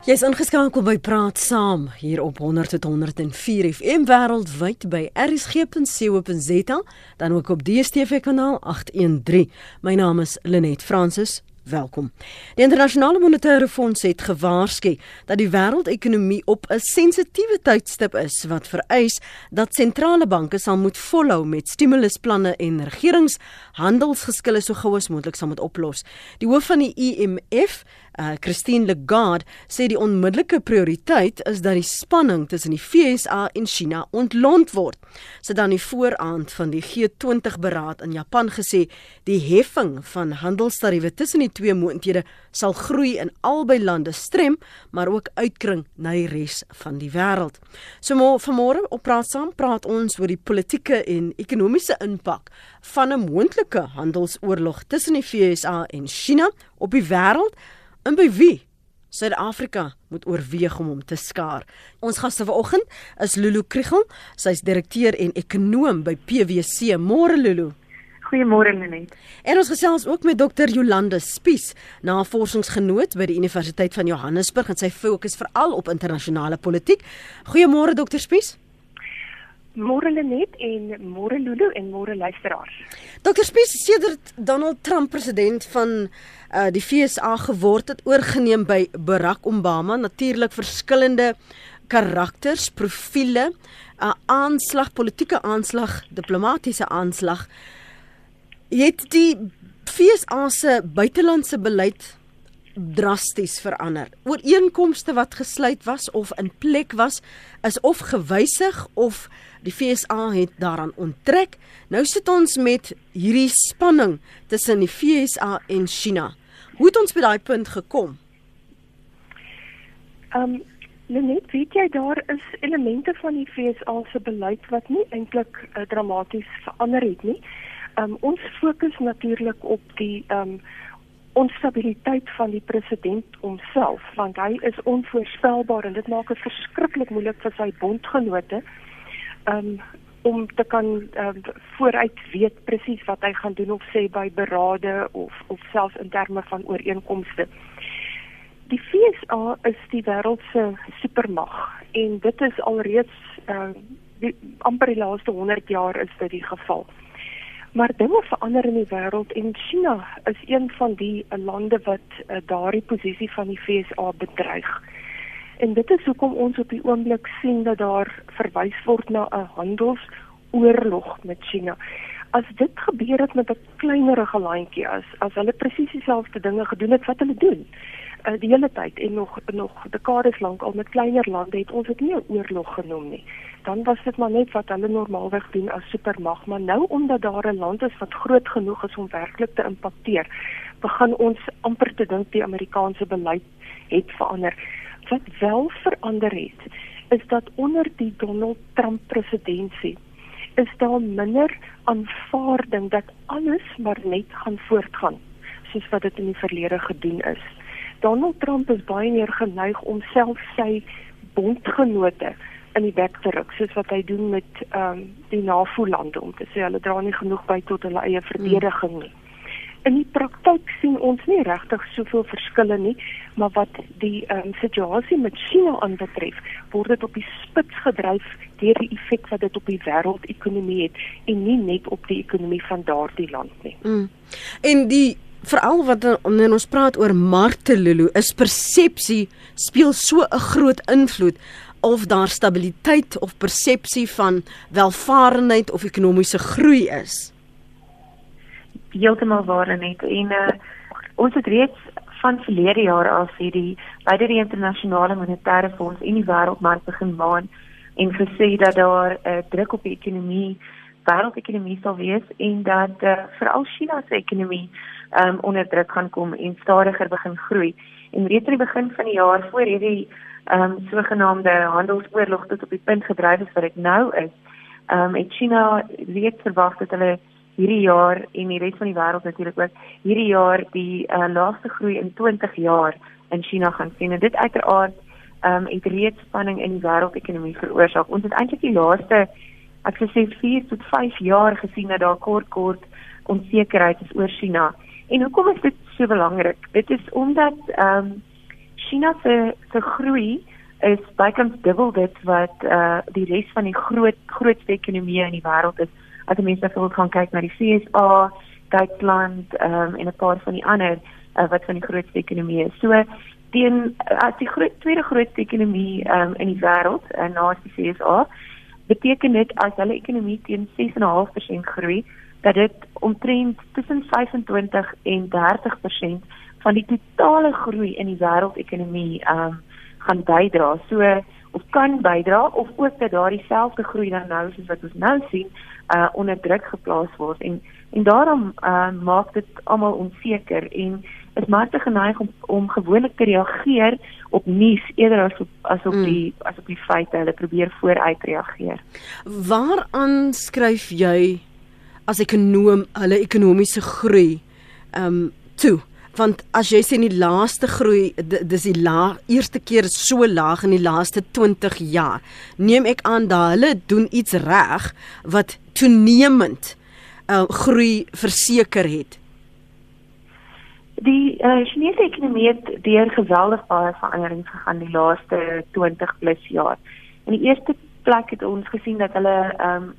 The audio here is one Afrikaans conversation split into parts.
Jy's ingeskakel by Praat Saam hier op 100.104 FM wêreldwyd by rsg.co.za dan ook op DStv kanaal 813. My naam is Lenet Fransis. Welkom. Die internasionale monetaire fonds het gewaarsku dat die wêreldekonomie op 'n sensitiewe tydstip is wat vereis dat sentrale banke sal moet volhou met stimulusplanne en regerings handelsgeskille so gou as moontlik sal moet oplos. Die hoof van die IMF, uh, Christine Lagarde sê die onmiddellike prioriteit is dat die spanning tussen die FSA en China ontlont word. Sy dan die vooraand van die G20 beraad in Japan gesê die heffing van handelstariewe tussen die twee moondhede sal groei in albei lande strem, maar ook uitkring na die res van die wêreld. So vanmôre op praat saam praat ons oor die politieke en ekonomiese impak van 'n moontlike handelsoorlog tussen die FSA en China op die wêreld En by wie? Suid-Afrika moet oorweeg om hom te skaar. Ons gaste vanoggend is Lulu Kriegel. Sy's direkteur en ekonoom by PwC. Môre Lulu. Goeiemôre Lenet. En ons gesels ook met Dr. Jolande Spies, navorsingsgenoot by die Universiteit van Johannesburg en sy fokus veral op internasionale politiek. Goeiemôre Dr. Spies. Môre Lenet en môre Lulu en môre luisteraars. Dr. Spies, sedert Donald Trump president van uh, die FSA geword het oorgeneem by Barack Obama, natuurlik verskillende karakters, profile, 'n uh, aanslag, politieke aanslag, diplomatisiese aanslag. Het die FSA se buitelandse beleid drasties verander. Ooreenkomste wat gesluit was of in plek was, is of gewysig of die FSA het daaraan onttrek. Nou sit ons met hierdie spanning tussen die FSA en China. Hoe het ons by daai punt gekom? Ehm um, net weet jy daar is elemente van die FSA se beleid wat nie eintlik uh, dramaties verander het nie. Ehm um, ons fokus natuurlik op die ehm um, onstabiliteit van die president homself want hy is onvoorspelbaar en dit maak dit verskriklik moeilik vir sy bondgenote um, om te kan um, vooruit weet presies wat hy gaan doen of sê by berade of of selfs in terme van ooreenkomste. Die FSA is die wêreld se supermag en dit is alreeds uh, die, amper die laaste 100 jaar is dit die geval. Maar dinge verander in die wêreld en China is een van die uh, lande wat uh, daardie posisie van die FSA bedreig. En dit is hoekom ons op die oomblik sien dat daar verwys word na 'n handelsoorlog met China. As dit gebeur het met 'n kleinerige landjie as as hulle presies dieselfde dinge gedoen het wat hulle doen uh, die hele tyd en nog nog dekades lank al met kleiner lande het ons dit nie 'n oorlog genoem nie dan was dit maar net wat hulle normaalweg doen as supermag, maar nou omdat daar 'n land is wat groot genoeg is om werklik te impakteer, begin ons amper te dink die Amerikaanse beleid het verander. Wat wel verander het, is dat onder die Donald Trump presidentskap is daar minder aanvaarding dat alles maar net gaan voortgaan soos wat dit in die verlede gedoen is. Donald Trump is baie meer geneig om self sy bondgenote in die bek te ruk soos wat hy doen met ehm um, die NAVO-lande om te sê hulle dra nie genoeg by tot hulle eie verdediging nie. In die praktyk sien ons nie regtig soveel verskille nie, maar wat die ehm um, situasie met China aanbetref, word dit op die spits gedryf deur die effek wat dit op die wêreldekonomie het en nie net op die ekonomie van daardie land nie. Mm. En die veral wat wanneer ons praat oor markte Lulu, is persepsie speel so 'n groot invloed of daar stabiliteit of persepsie van welvarendheid of ekonomiese groei is. Heeltemal waar net en uh, ons het reeds van verlede jaar af hierdie beide die internasionale monetaire fonds en die wêreldmark begin maan en gesê dat daar 'n uh, druk op die ekonomie wêreldekonomie sal wees en dat uh, veral China se ekonomie um, onder druk gaan kom en stadiger begin groei. En reeds aan die begin van die jaar voor hierdie um, sogenaamde handelsoorlog tot op die punt gedryf is wat dit nou is. Um, en China weet verwag dat hulle hierdie jaar en die res van die wêreld natuurlik ook hierdie jaar die uh, laagste groei in 20 jaar in China gaan sien. En dit uiteraard ehm um, het reeds spanning in die wêreldekonomie veroorsaak. Ons het eintlik die laaste ek sê 4 tot 5 jaar gesien dat daar kort kort onsekerheid is oor China. En hoekom is dit so belangrik? Dit is omdat ehm um, China se se groei is bykans dubbel dit wat uh die res van die groot grootste ekonomieë in die wêreld is. As mense wil gaan kyk na die FSA, Duitsland um, en 'n paar van die ander uh, wat van die grootste ekonomieë is. So teen as die groot tweede grootste ekonomie um, in die wêreld uh, na die FSA beteken dit as hulle ekonomie teen 6.5% groei dat dit omtrent tussen 25 en 30% van die totale groei in die wêreldekonomie um gaan bydra. So of kan bydra of ook dat daardie selfde groei dan nou soos wat ons nou sien uh onder druk geplaas word en en daarom uh maak dit almal onseker en is maar te geneig om om gewoonlik te reageer op nuus eerder as op as op mm. die as op die feite hulle probeer vooruit reageer. Waaraan skryf jy as ekonom hulle ekonomiese groei ehm um, toe? Want as jy sê in die laaste groei dis die laag eerste keer so laag in die laaste 20 jaar. Neem ek aan dat hulle doen iets reg wat toenemend uh, groei verseker het. Die uh, Chinese ekonomie het deur geweldig baie veranderings gegaan die laaste 20 plus jaar. In die eerste plek het ons gesien dat hulle um,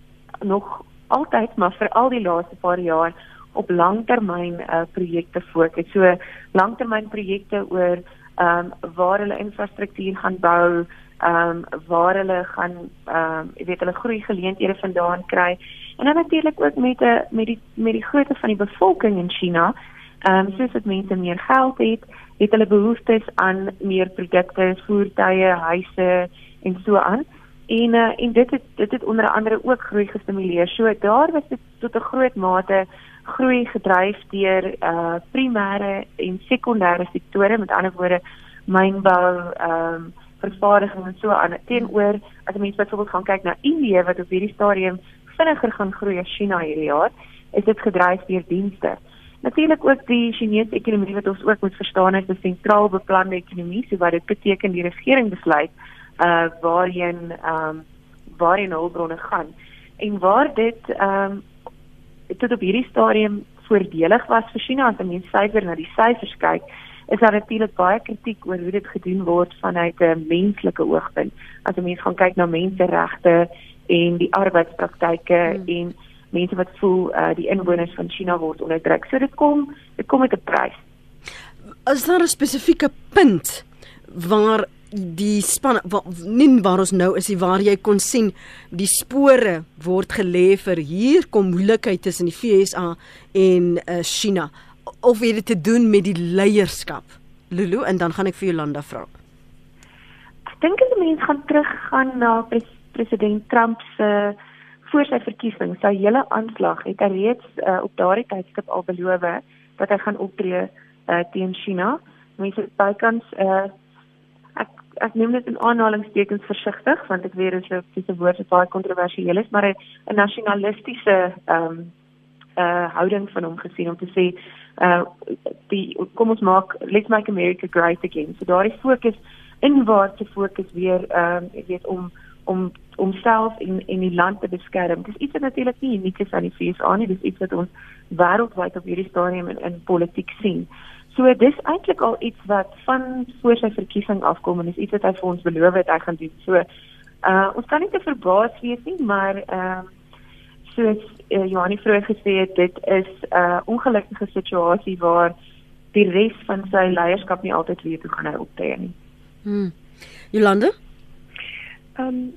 nog altyd maar vir al die laaste paar jaar op langtermyn uh, projekte fokus. So langtermynprojekte oor ehm um, waar hulle infrastruktuur gaan bou, ehm um, waar hulle gaan ehm um, jy weet hulle groei geleenthede vandaan kry. En dan natuurlik ook met 'n met die met die grootte van die bevolking in China. Ehm um, soos dit mense meer geld het, het hulle behoeftes aan meer produkte, voertuie, huise en so aan. En uh, en dit het dit het onder andere ook groei gestimuleer. So daar was dit tot 'n groot mate groei gedryf deur uh primêre en sekondêre sektore met ander woorde mynbou ehm um, vervaardiging en so aan teenoor as mense byvoorbeeld gaan kyk na Indië wat op hierdie stadium vinniger gaan groei as China hierdie jaar is dit gedryf deur dienste. Natuurlik ook die Chinese ekonomie wat ons ook moet verstaan is 'n sentraal beplande ekonomie so wat dit beteken die regering besluit uh waarheen ehm um, waarheen hulpbronne gaan. En waar dit ehm um, tot op hierdie stadium voordelig was vir China as mense syfer na die syfers kyk is daar natuurlik baie kritiek oor hoe dit gedoen word vanuit 'n menslike oogpunt. As 'n mens gaan kyk na menseregte en die arbeidspraktyke hmm. en mense wat voel uh, die inwoners van China word onderdruk. So dit kom dit kom met 'n prys. Is daar 'n spesifieke punt waar die span nie waar ons nou is nie waar jy kon sien die spore word gelê vir hier kom moeilikheid tussen die FSA en uh, China. Of het dit te doen met die leierskap? Lulu en dan gaan ek vir Jolanda vra. Ek dink as mense gaan teruggaan na pres president Trump se voor sy verkiesing. Sy hele aanslag het hy reeds uh, op daardie tydstip al beloof dat hy gaan optree uh, teen China. Mense bykans uh, ek neem dit in aanhalingstekens versigtig want ek weet dit is 'n woord wat baie kontroversieel is, maar 'n nasionalistiese ehm um, uh houding van hom gesien om te sê uh die kom ons maak let's make America great again. So daar is fokus inwaarts te fokus weer ehm um, ek weet om om homself en en die land te beskerm. Dis iets wat natuurlik nie uniek is aan die VS nie, dis iets wat ons wêreldwyd op hierdie stadium in, in politiek sien. So dis eintlik al iets wat van voor sy verkiesing afkom en dis iets wat hy vir ons beloof het hy gaan doen. So uh ons kan nie te verbaas wees nie, maar ehm uh, soos uh, Johanni vroeër gesê het, dit is 'n uh, ongelukkige situasie waar die res van sy leierskap nie altyd weet hoe gaan hy optree nie. Hmm. Jolande? Ehm um,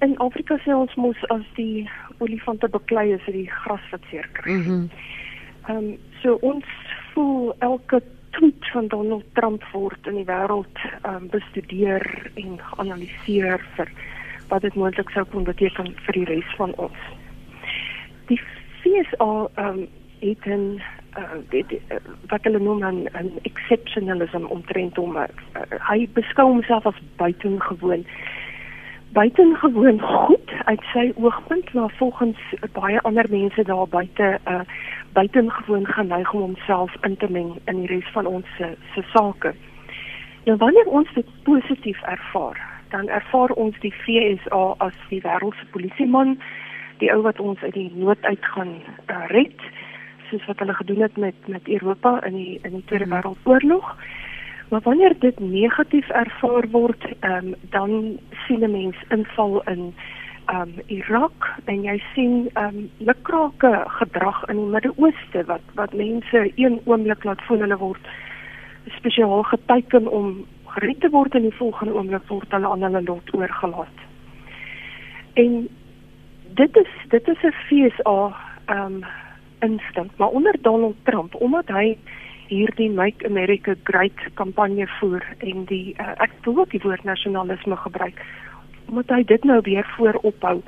in Afrika sê ons mos as die olifante beklei is, is die gras wat seer kry. Mhm. Mm ehm um, so ons voel elke tweet van Donald Trump word in die wêreld um, bestudeer en geanaliseer vir wat dit moontlik sou kon beteken vir die res van ons. Die FSA um, het 'n uh, dit, uh, wat hulle noem 'n exceptionalism omtrent hom. Uh, hy beskou homself as buitengewoon buitengewoon goed uit sy oogpunt maar volgens baie ander mense daar buite uh buitengewoon geneig om homself in te meng in die res van ons se se sake. Nou wanneer ons dit positief ervaar, dan ervaar ons die FSA as die wêreld se polisieman, die ou wat ons uit die nood uit gaan uh, red, soos wat hulle gedoen het met met Europa in die in die Tweede mhm. Wêreldoorlog. Maar wanneer dit negatief ervaar word, um, dan sien 'n mens inval in um Irak en jy sien um lukrake gedrag in die Midde-Ooste wat wat mense een oomblik laat voel hulle word spesiaal geteken om gered te word en die volgende oomblik word hulle aan hulle lot oorgelaat. En dit is dit is 'n FSA um instink, maar onder Donald Trump omdat hy hierdie Make America Great kampanje voer en die uh, ek wil ook die woord nasionalisme gebruik omdat hy dit nou weer voorophou.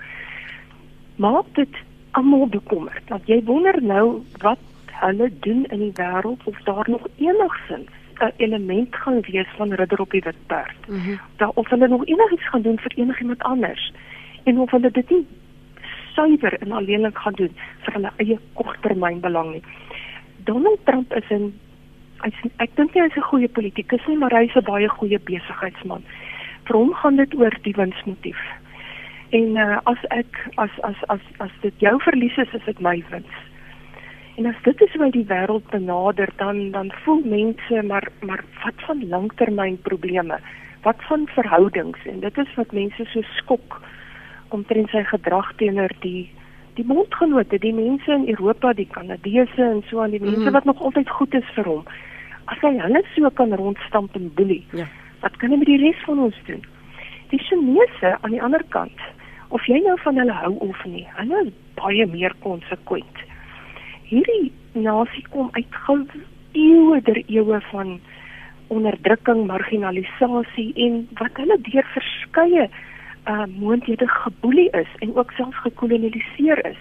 Maak dit almal bekommerd. Dat jy wonder nou wat hulle doen in die wêreld of daar nog enigsins 'n element gaan wees van ridder op die wit perd. Mm -hmm. Daar of hulle nog enigiets gaan doen vir enigiemand anders en of hulle dit nie suiwer en alleenlik gaan doen vir hulle eie korttermynbelang nie. Donald Trump is 'n ek dink hy is 'n goeie politikus nie, maar hy is 'n baie goeie besigheidsman. Vir hom gaan dit oor die winsmotief. En uh, as ek as as as as dit jou verlies is, is dit my wins. En as dit is hoe die wêreld benader, dan dan voel mense maar maar wat van langtermynprobleme? Wat van verhoudings? En dit is wat mense so skok omtrent sy gedrag teenoor die die bondgenote, die mense in Europa, die Kanadese en so aan die mense mm. wat nog altyd goed is vir hom. As hy hulle so kan rondstamp en boelie. Ja. Wat kan hy met die res van ons doen? Die Chinese aan die ander kant, of jy nou van hulle hou of nie, hulle is baie meer konsekwent. Hierdie nasie kom uit eeue der eeue van onderdrukking, marginalisasie en wat hulle deur verskeie uh moontlikhede geboelie is en ook selfs gekolonialiseer is.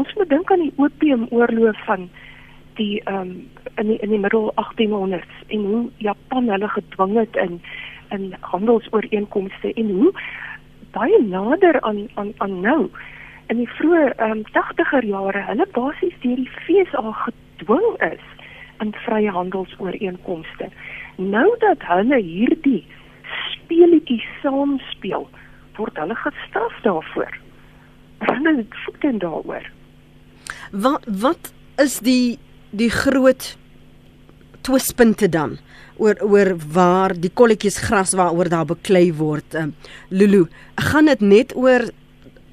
Ons moet dink aan die opiumoorlog van die ehm um, in die in die middel 1800s en hoe Japan hulle gedwing het in in handelsooreenkomste en hoe baie nader aan aan aan nou in die vroeë ehm um, 80er jare hulle basies deur die FSA gedwing is in vrye handelsooreenkomste. Nou dat hulle hierdie speletjie saam speel, word hulle gestraf daarvoor. Hulle het voete daaroor. Wat wat is die die groot twispunte dan oor oor waar die kolletjies gras waaroor daar beklei word. Um, Lulu, gaan dit net oor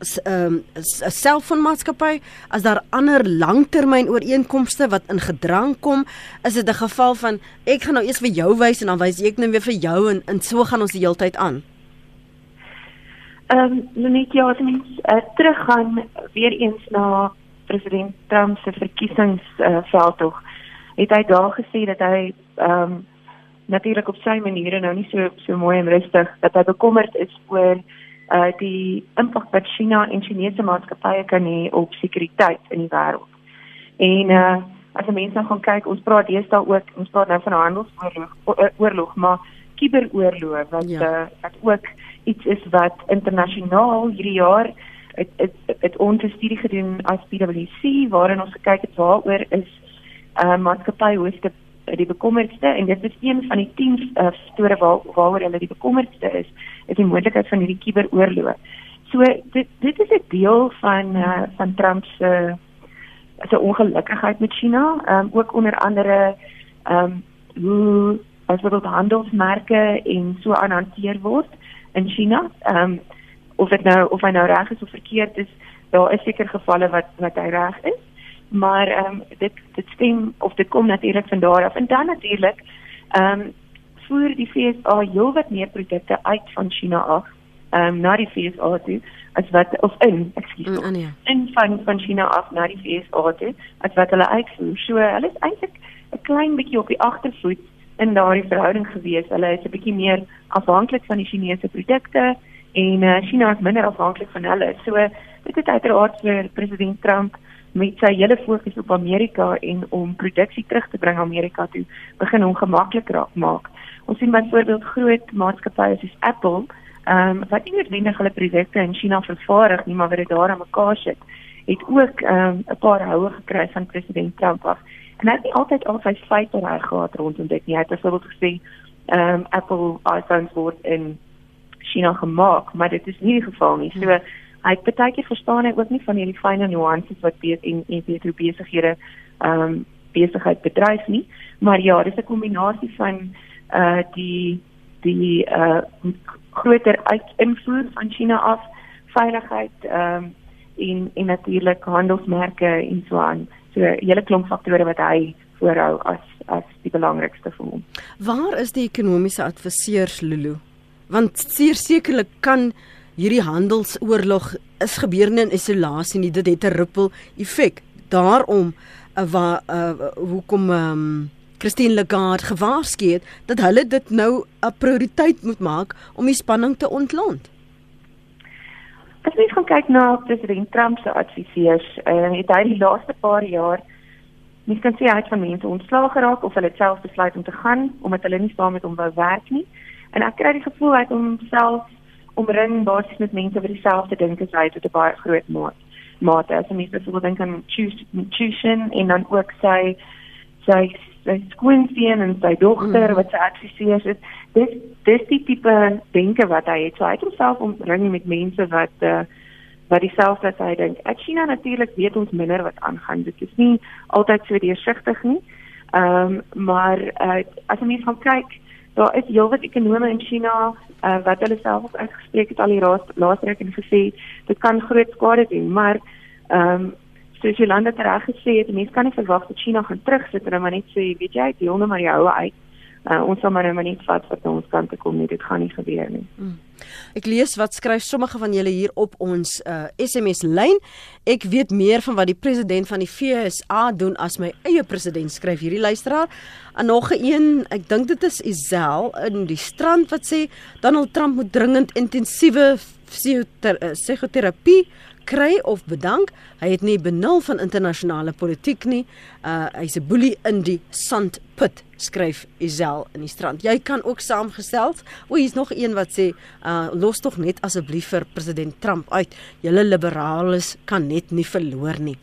'n um, selfoonmaatskappy as daar ander langtermyn ooreenkomste wat in gedrang kom, is dit 'n geval van ek gaan nou eers vir jou wys en dan wys ek nou weer vir jou en en so gaan ons die hele tyd aan. Ehm um, net ja, as mens uh, teruggaan weer eens na president Trump se verkiesingsveldtog, uh, het hy daar gesê dat hy ehm um, natuurlik op sy maniere nou nie so so mooi en rustig dat hy bekommerd is oor uh die impak wat China en Chinese maatskappye kan hê op sekuriteit in die wêreld. En uh as mense nou gaan kyk, ons praat deesdae ook, ons praat nou van handelsoorlog oorlog, maar kiberoorlog wat ja. uh, wat ook iets is wat internasionaal hierdie jaar het het, het ons 'n studie gedoen as PwC waarin ons gekyk het waaroor is uh, maatskappy hoofde die bekommerdste en dit is een van die 10 uh, faktore waar, waaroor hulle die bekommerdste is is die moontlikheid van hierdie kiberoorlog. So dit dit is 'n deel van uh, van Trump se se ongelukkigheid met China, um, ook onder andere ehm um, hoe as wat handelsmerke en so aanhanteer word in China. Ehm um, of dit nou of hy nou reg is of verkeerd is, daar is seker gevalle wat wat hy reg is. Maar ehm um, dit dit stem of dit kom natuurlik van daar af. En dan natuurlik ehm um, voer die FSA heelwat meer produkte uit van China af ehm um, na die FSA toe as wat of in, ekskuus. Mm, nee. in van van China af na die FSA toe as wat hulle uitvoer. So hulle is eintlik 'n klein bietjie op die agtervoet in daardie verhouding gewees. Hulle is 'n bietjie meer afhanklik van die Chinese produkte en uh, China is minder afhanklik van hulle. So dit het uiteraard vir president Trump met sy hele fokus op Amerika en om produksie terug te bring Amerika toe begin hom gemaklik raak maak. Ons sien byvoorbeeld groot maatskappye soos Apple, ehm um, wat nie noodwendig hulle produkte in China vervaardig nie, maar wat dit daar aan mekaar sit, het ook ehm um, 'n paar houe gekry van president Trump af. En hy het nie altyd al sy feite reg gehad rondom dit nie. Hy het byvoorbeeld gesê, ehm um, Apple iPhones word in China gemaak, maar dit is nie die geval nie. So hy het baie keer verstaan hy ook nie van hierdie fynne nuances wat weet en en weet hoe besighede ehm um, besigheid bedryf nie. Maar ja, dis 'n kombinasie van uh die die uh groter uitinvoer van China af, veiligheid ehm um, en en natuurlik handelsmerke en so aan. So 'n hele klomp faktore wat hy voorhou as as die belangrikste vir hom. Waar is die ekonomiese adviseurs Lulu? Want sekerlik kan hierdie handelsoorlog is gebeurde in isolasie nie dit het 'n ripple effek daarom uh, waar uh, hoekom um, Christine Lagarde gewaarsku het dat hulle dit nou 'n prioriteit moet maak om die spanning te ontlont As mens gaan kyk na president Trump se adviseurs, uh, het hy die laaste paar jaar mens kan sê hy het van mense ontslaag geraak of hulle self besluit om te gaan omdat hulle nie saam met hom wou werk nie. En ek kry die gevoel hy het homself omring basies met mense wat dieselfde dink as hy tot 'n baie groot maat. Mate as mense byvoorbeeld dink aan tuition en dan ook sy sy sy skoonseun en sy dogter mm. wat sy adviseurs is. Dis dis die tipe denke wat hy het. So hy het homself omring met mense wat uh, wat dieselfde as hy dink. Ek sien natuurlik weet ons minder wat aangaan. Dit is nie altyd so deursigtig nie. Ehm um, maar uh, as jy mens gaan kyk daar is heelwat ekonome in China uh, wat hulle self ook uitgespreek het al die laaste ruk en gesê dit kan groot skade doen maar ehm um, soos Jolanda reg gesê het mense kan nie verwag dat China gaan terugsit en maar net sê weet jy deel nou maar jou uit uh, ons sal maar net vat wat ons kant toe kom nie dit gaan nie gebeur nie hmm. Ek lees wat skryf sommige van julle hier op ons uh, SMS lyn. Ek weet meer van wat die president van die FSA doen as my eie president skryf hierdie luisteraar. En nog 'n een, ek dink dit is Isel in die strand wat sê Donald Trump moet dringend intensiewe psigoterapie kry of bedank. Hy het nie benul van internasionale politiek nie. Uh hy's 'n boelie in die sandput, skryf Isel in die strand. Jy kan ook saamgestel. O, hier's nog een wat sê, uh los tog net asseblief vir president Trump uit. Julle liberales kan net nie verloor nie.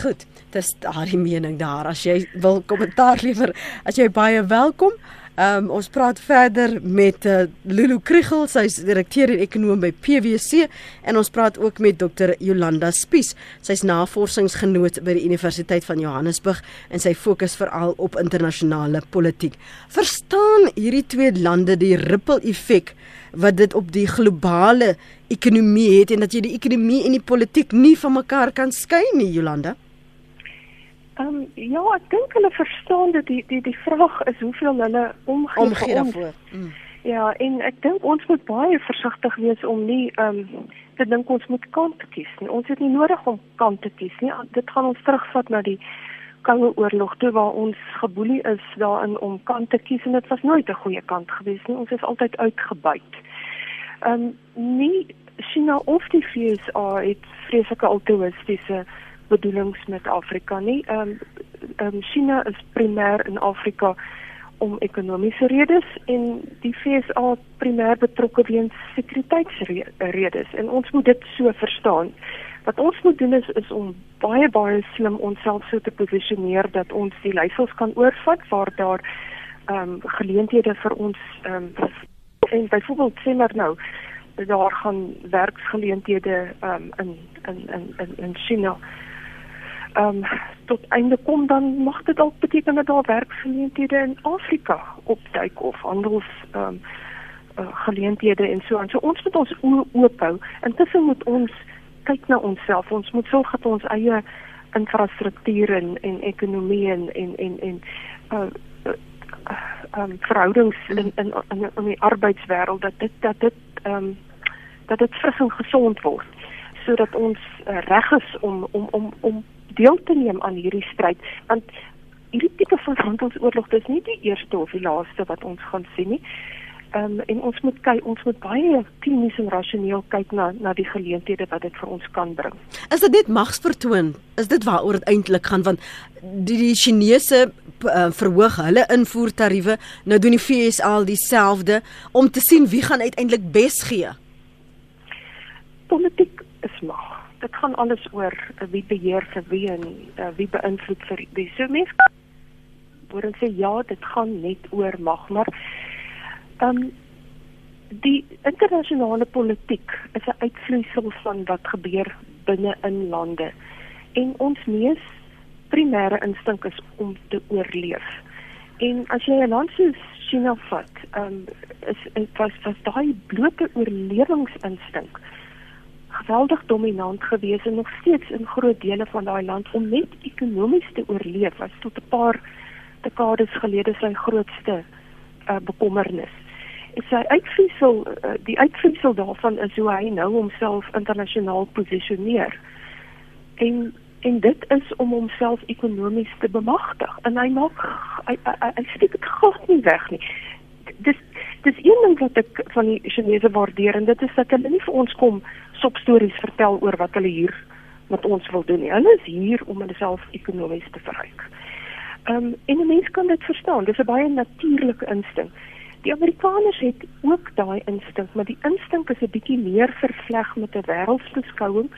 Goed, dis daardie mening daar. As jy wil kommentaar lewer, as jy baie welkom. Ehm um, ons praat verder met uh, Lulu Kriegel, sy's direkteur en ekonom by PwC en ons praat ook met Dr. Jolanda Spies. Sy's navorsingsgenoot by die Universiteit van Johannesburg en sy fokus veral op internasionale politiek. Verstaan hierdie twee lande die ripple effek wat dit op die globale ekonomie het en dat jy die ekonomie en die politiek nie van mekaar kan skei nie, Jolanda? Ehm um, ja, ek dink hulle verstaan dat die die die vraag is hoeveel hulle omgee, omgee daarvoor. Mm. Ja, en ek dink ons moet baie versigtig wees om nie ehm um, te dink ons moet kant kies nie. Ons het nie nodig om kant te kies nie. Dit gaan ons terugvat na die Koue Oorlog toe waar ons geboelie is daarin om kant te kies en dit was nooit 'n goeie kant gewees nie. Ons is altyd uitgebuit. Ehm um, nie China of die VS het vreeslike altruïstiese bedoelings met Afrika nie. Ehm um, um, China is primêr in Afrika om ekonomiese redes en die FSA primêr betrokke weens sekuriteitsredes en ons moet dit so verstaan. Wat ons moet doen is is om baie baie slim onsself so te posisioneer dat ons die leiersels kan oorvat waar daar ehm um, geleenthede vir ons ehm um, en byvoorbeeld sê maar nou daar gaan werksgeleenthede ehm um, in in in in China um, tot einde kom dan mag dit dalk beteken dat daar werksgeleenthede in Afrika opduik of handels um, uh, geleenthede en so aan. So ons moet ons oop hou. Intussen moet ons kyk na onsself. Ons moet sorg dat ons eie infrastruktuur en en ekonomie en en en en uh, uh, um, verhoudings in in in, in die arbeidswêreld dat dit dat dit um, dat dit fris en gesond word sodat ons uh, reg is om om om om deel te neem aan hierdie stryd want hierdie tipe van handelsoorlog dis nie die eerste of die laaste wat ons gaan sien nie. Ehm um, en ons moet kyk ons moet baie klinies en rasioneel kyk na na die geleenthede wat dit vir ons kan bring. Is dit net magsvertoon? Is dit waaroor dit eintlik gaan want die die Chinese uh, verhoog hulle invoertariewe nou doen die FSA al dieselfde om te sien wie gaan uiteindelik bes gee. Politiek is mag dit gaan alles oor uh, wie beheer vir wie en uh, wie beïnvloed vir wie. So mense word sê ja, dit gaan net oor mag, maar ehm um, die internasionale politiek is 'n uitvloeisel van wat gebeur binne in lande. En ons mees primêre instink is om te oorleef. En as jy 'n land soos China vat, ehm um, is dit was was daai blote oorlewingsinstink geweldig dominant gewees en nog steeds in groot dele van daai land om net ekonomies te oorleef was tot 'n paar dekades gelede sy grootste uh, bekommernis. En sy uitvloeisel uh, die uitvloeisel daarvan is hoe hy nou homself internasionaal posisioneer. En en dit is om homself ekonomies te bemagtig en hy maak hy hy, hy, hy steek dit glad nie weg nie. Dis dis een ding wat ek van die Chinese waardeer en dit is dat hulle nie vir ons kom sopstories vertel oor wat hulle hier met ons wil doen nie. Hulle is hier om hulle self ekonomies te verryk. Ehm um, en 'n mens kan dit verstaan. Dis 'n baie natuurlike instink. Die Amerikaners het ook daai instink, maar die instink is 'n bietjie meer vervleg met 'n wêreldbeskouing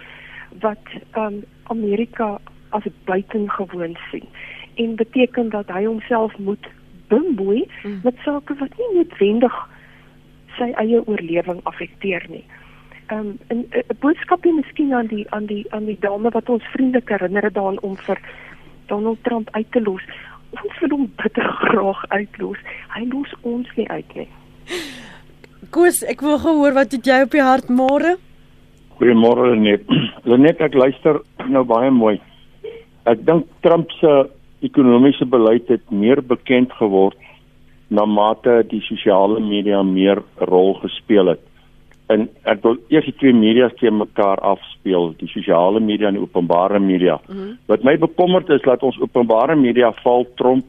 wat ehm um, Amerika as buitengewoon sien en beteken dat hy homself moet bemoei mm. met sake wat nie noodwendig sy eie oorlewing affekteer nie. Ehm um, 'n boodskapie miskien aan die aan die aan die dame wat ons vriendelik herinner daaraan om vir Donald Trump uit te los. Ons wil hom bitter graag uitlos. Hy los ons nie uit nie. Koos, ek wil gehoor wat het jy op die hart môre? Goeiemôre net. Lenet ek luister nou baie mooi. Ek dink Trump se ekonomiese beleid het meer bekend geword na mate die sosiale media meer rol gespeel het. En ek wil eers die twee media's te mekaar afspeel, die sosiale media en die openbare media. Mm -hmm. Wat my bekommerd is dat ons openbare media val Trump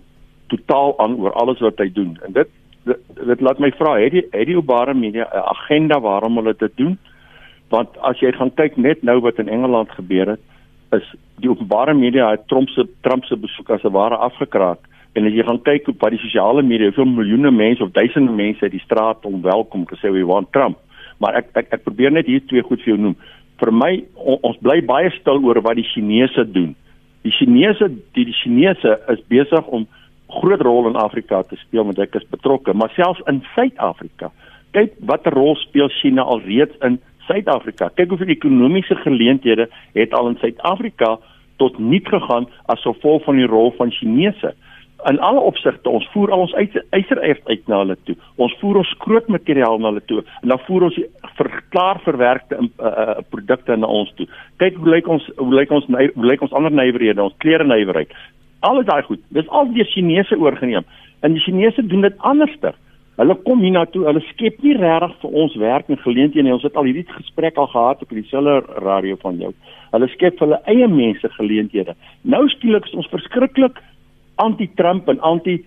totaal aan oor alles wat hy doen. En dit dit, dit laat my vra, het die het die openbare media 'n agenda waarom hulle dit doen? Want as jy gaan kyk net nou wat in Engeland gebeur het, is die openbare media het Trump se Trump se besoek as 'n ware afgekraak. En as jy gaan kyk op wat die sosiale media hoeveel miljoene mense of duisende mense uit die straat om welkom gesê we want Trump. Maar ek ek ek probeer net hier twee goed vir jou noem. Vir my on, ons bly baie stil oor wat die Chinese doen. Die Chinese die die Chinese is besig om groot rol in Afrika te speel want ek is betrokke maar selfs in Suid-Afrika. Kyk watter rol speel China alreeds in Suid-Afrika. Kyk hoeveel ekonomiese geleenthede het al in Suid-Afrika tot niet gegaan as gevolg van die rol van Chinese. In alle opsigte, ons voer al ons ysererf uit na hulle toe. Ons voer ons skrootmateriaal na hulle toe en dan voer ons verklaar verwerkte uh, uh, produkte na ons toe. Kyk hoe lyk ons hoe lyk ons hoe lyk ons ander nywerhede, ons klere nywerheid. Alles daai goed. Dis al deur Chinese oorgeneem. En die Chinese doen dit anderster. Hulle kom hier na toe, hulle skep nie regtig vir ons werk en geleenthede nie. Ons het al hierdie gesprek al gehad op dieselfde radio van jou. Hulle skep vir hulle eie mense geleenthede. Nou skielik is ons verskriklik anti-Trump en anti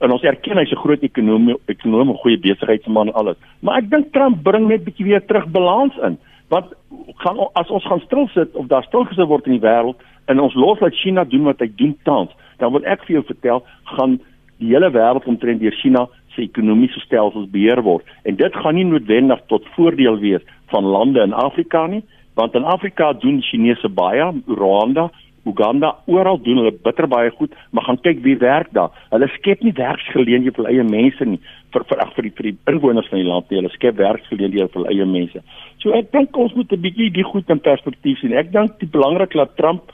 en ons erken hy's 'n groot ekonomie, ekonomie, goeie besigheidsman en alles. Maar ek dink Trump bring net bietjie weer terug balans in. Want gaan as ons gaan stil sit of daar stil gesit word in die wêreld en ons los laat China doen wat hy doen tans, dan wil ek vir jou vertel, gaan die hele wêreld omtrent deur China se ekonomiese stelsels beheer word. En dit gaan nie noodwendig tot voordeel wees van lande in Afrika nie want in Afrika doen Chinese baie Rwanda Uganda oral doen hulle bitter baie goed maar gaan kyk wie werk daar. Hulle skep nie werksgeleenthede vir eie mense nie vir vir ag vir die vir die inwoners van die land nie. Hulle skep werksgeleenthede vir eie mense. So ek dink ons moet 'n bietjie die goed in perspektief sien. Ek dink die belangrik dat Trump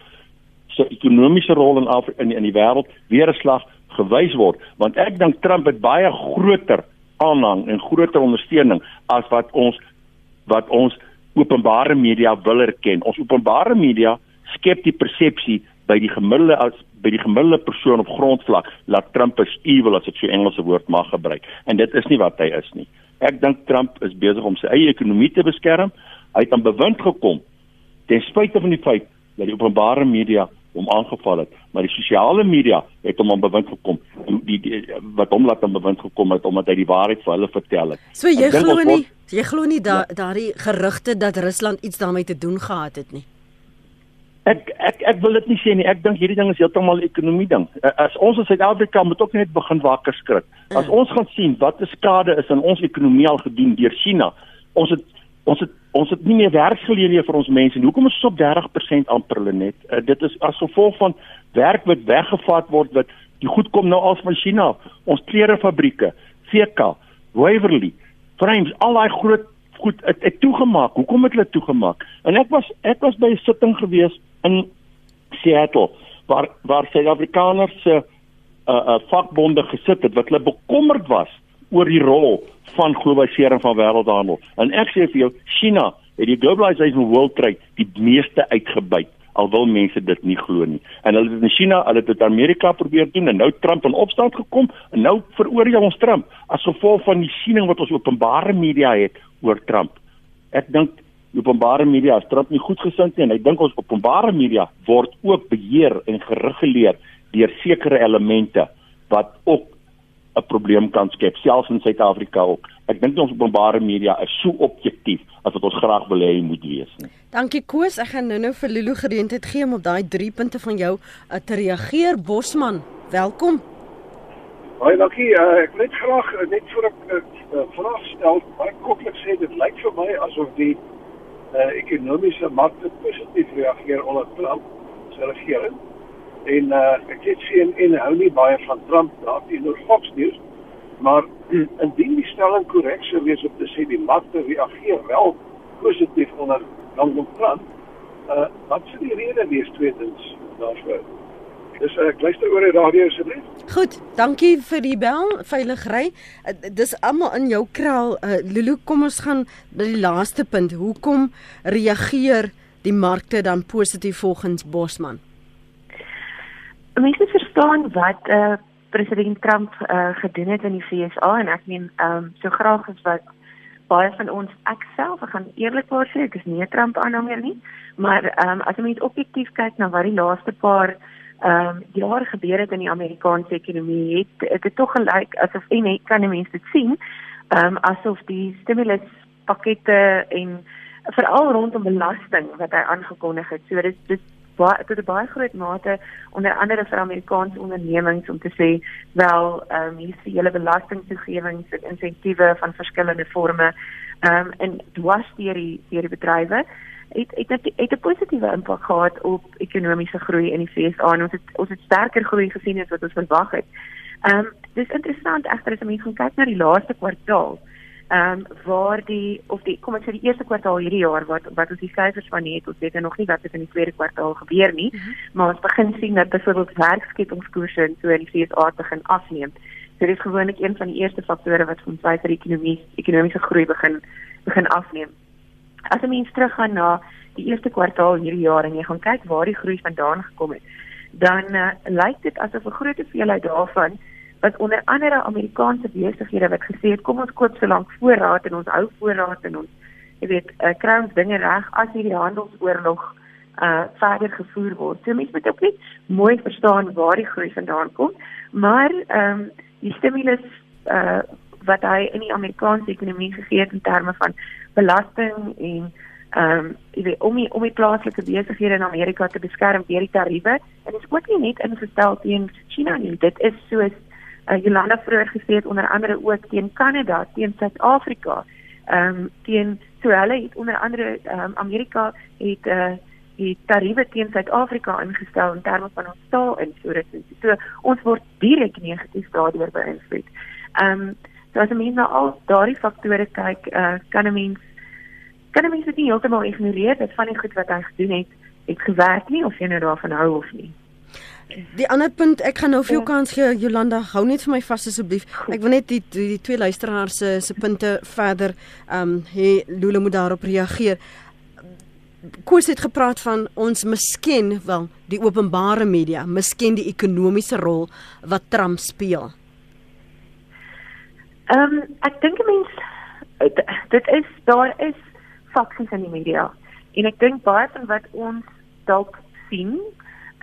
se ekonomiese rol in Afrika in, in die wêreld weer 'n slag gewys word want ek dink Trump het baie groter aanhang en groter ondersteuning as wat ons wat ons openbare media wil erken. Ons openbare media skep die persepsie by die gemiddelde as by die gemiddelde persoon op grondvlak dat Trump is evil as ek so Engelse woord mag gebruik en dit is nie wat hy is nie. Ek dink Trump is besig om sy eie ekonomie te beskerm. Hy het aan bewind gekom ten spyte van die feit dat die openbare media hom aangeval het, maar die sosiale media het hom aan bewind gekom. Die, die, die wat hom laat aan bewind gekom het omdat hy die waarheid vir hulle vertel het. So jy glo nie, jy glo nie da, ja. daardie gerugte dat Rusland iets daarmee te doen gehad het nie. Ek ek ek wil dit nie sê nie. Ek dink hierdie ding is heeltemal 'n ekonomie ding. As ons in Suid-Afrika moet ook net begin wakker skrik. As mm. ons gaan sien wat 'n skade is aan ons ekonomie al gedoen deur China. Ons het ons het ons het nie meer werksgeleenthede vir ons mense nie. Hoekom is ons op 30% amper hulle net? Uh, dit is as gevolg van werk wat weggevat word wat die goed kom nou al van China. Ons klerefabrieke, VK, Waverly, Frames, al daai groot goed het, het toegemaak. Hoekom het hulle toegemaak? En ek was ek was by 'n sitting gewees in Seattle waar waar Suid-Afrikaners se uh, uh vakbonde gesit het wat hulle bekommerd was oor die rol van globalisering van wêreldhandel. En ek sê vir jou, China het die globalisation world trade die meeste uitgebuit al wil mense dit nie glo nie. En hulle het in China, hulle het dit Amerika probeer doen en nou Trump in opstand gekom en nou veroordeel ons Trump as gevolg van die siening wat ons openbare media het oor Trump. Ek dink openbare media is Trump nie goedgesind nie en ek dink ons openbare media word ook beheer en gereguleer deur sekere elemente wat ook 'n probleem kan skep selfs in Suid-Afrika ook. Ek dink ons openbare media is so objektief as wat ons graag wil hê moet wees nie. Dankie Koos, ek gaan nou-nou vir Lulu geleentheid gee om op daai 3 punte van jou uh, te reageer. Bosman, welkom. Baie dankie. Uh, ek wil net graag uh, net voor ek 'n uh, vraag stel, baie kortlik sê dit lyk vir my asof die uh, ekonomiese markte positief reageer onder Trump se regering. En uh, ek sien en hou nie baie van Trump daar teenoor Fox News, maar indien die stelling korrek sou wees op te sê die markte reageer wel positief onder Donald Trump, uh, wat sou die rede wees tweedens daarvoor? Dis ek uh, luister oor die radio asseblief. Goed, dankie vir die bel, veilig ry. Uh, dis almal in jou kraal. Uh, Lulu, kom ons gaan by die laaste punt. Hoekom reageer die markte dan positief volgens Bosman? Mense verstaan wat eh uh, president Trump eh uh, gedoen het in die VSA en ek meen ehm um, so graag as wat baie van ons ek self ek gaan eerlikwaar sê ek is nie 'n Trump aanhanger nie, maar ehm um, as jy mens objektief kyk na wat die laaste paar ehm um, jare gebeur het in die Amerikaanse ekonomie het dit tog gelyk asof en ek kan mense dit sien ehm um, asof die stimulus pakkette en veral rondom belasting wat hy aangekondig het. So dit dit baie tot 'n baie groot mate onder andere vir Amerikaanse ondernemings om te sê wel ehm um, hier is die hele belastingtoegewings en insentiewe van verskillende forme ehm um, en dwars deur die deur die bedrywe het het het, het 'n positiewe impak gehad op ekonomiese groei in die VSA en ons het ons het sterker groei gesien as wat ons verwag het. Ehm um, dis interessant egter as mense kyk na die laaste kwartaal ehm um, waar die of die kom ek sê die eerste kwartaal hierdie jaar wat wat ons die syfers van het, ons weet nog nie wat het in die tweede kwartaal gebeur nie, mm -hmm. maar ons begin sien dat byvoorbeeld werkskepingskoerse in so in die VS begin afneem. So dit is gewoonlik een van die eerste faktore wat ons wys dat die ekonomie ekonomiese groei begin begin afneem. As 'n mens teruggaan na die eerste kwartaal hierdie jaar en jy gaan kyk waar die groei vandaan gekom het, dan uh, lyk dit asof 'n groot hoeveelheid daarvan wat onder andere Amerikaanse besighede wat gesê het kom ons koop so lank voorraad en ons hou voorraad en ons jy weet uh, kry ons dinge reg as hierdie handelsoorlog uh verder gevoer word. So mense moet ook net mooi verstaan waar die groei vandaan kom, maar ehm um, die stimulus uh wat hy in die Amerikaanse ekonomie gegee het in terme van belasting en ehm um, jy weet om die om die plaaslike besighede in Amerika te beskerm deur die tariewe en dit is ook nie net ingestel teen China nie. Dit is soos uh, Jolanda vroeër gesê het onder andere ook teen Kanada, teen Suid-Afrika. Ehm um, teen so hulle het onder andere ehm um, Amerika het uh die tariewe teen Suid-Afrika ingestel in terme van ons staal en so dit is. So ons word direk negatief daardeur beïnvloed. Ehm um, so as 'n mens na al daardie faktore kyk, uh kan 'n mens kan 'n mens dit nie heeltemal ignoreer dat van die goed wat hy gedoen het, het gewerk nie of jy nou daarvan hou of nie. Die ander punt, ek gaan nou vir jou ja. kans gee Jolanda, hou net vir my vas asseblief. Ek wil net die die, die twee luisteraars se se punte verder ehm um, hê Lule moet daarop reageer. Koos het gepraat van ons miskien wel die openbare media, miskien die ekonomiese rol wat Trump speel. Ehm um, ek dink mense dit is daar is faksies in die media en ek dink baie van wat ons dalk sien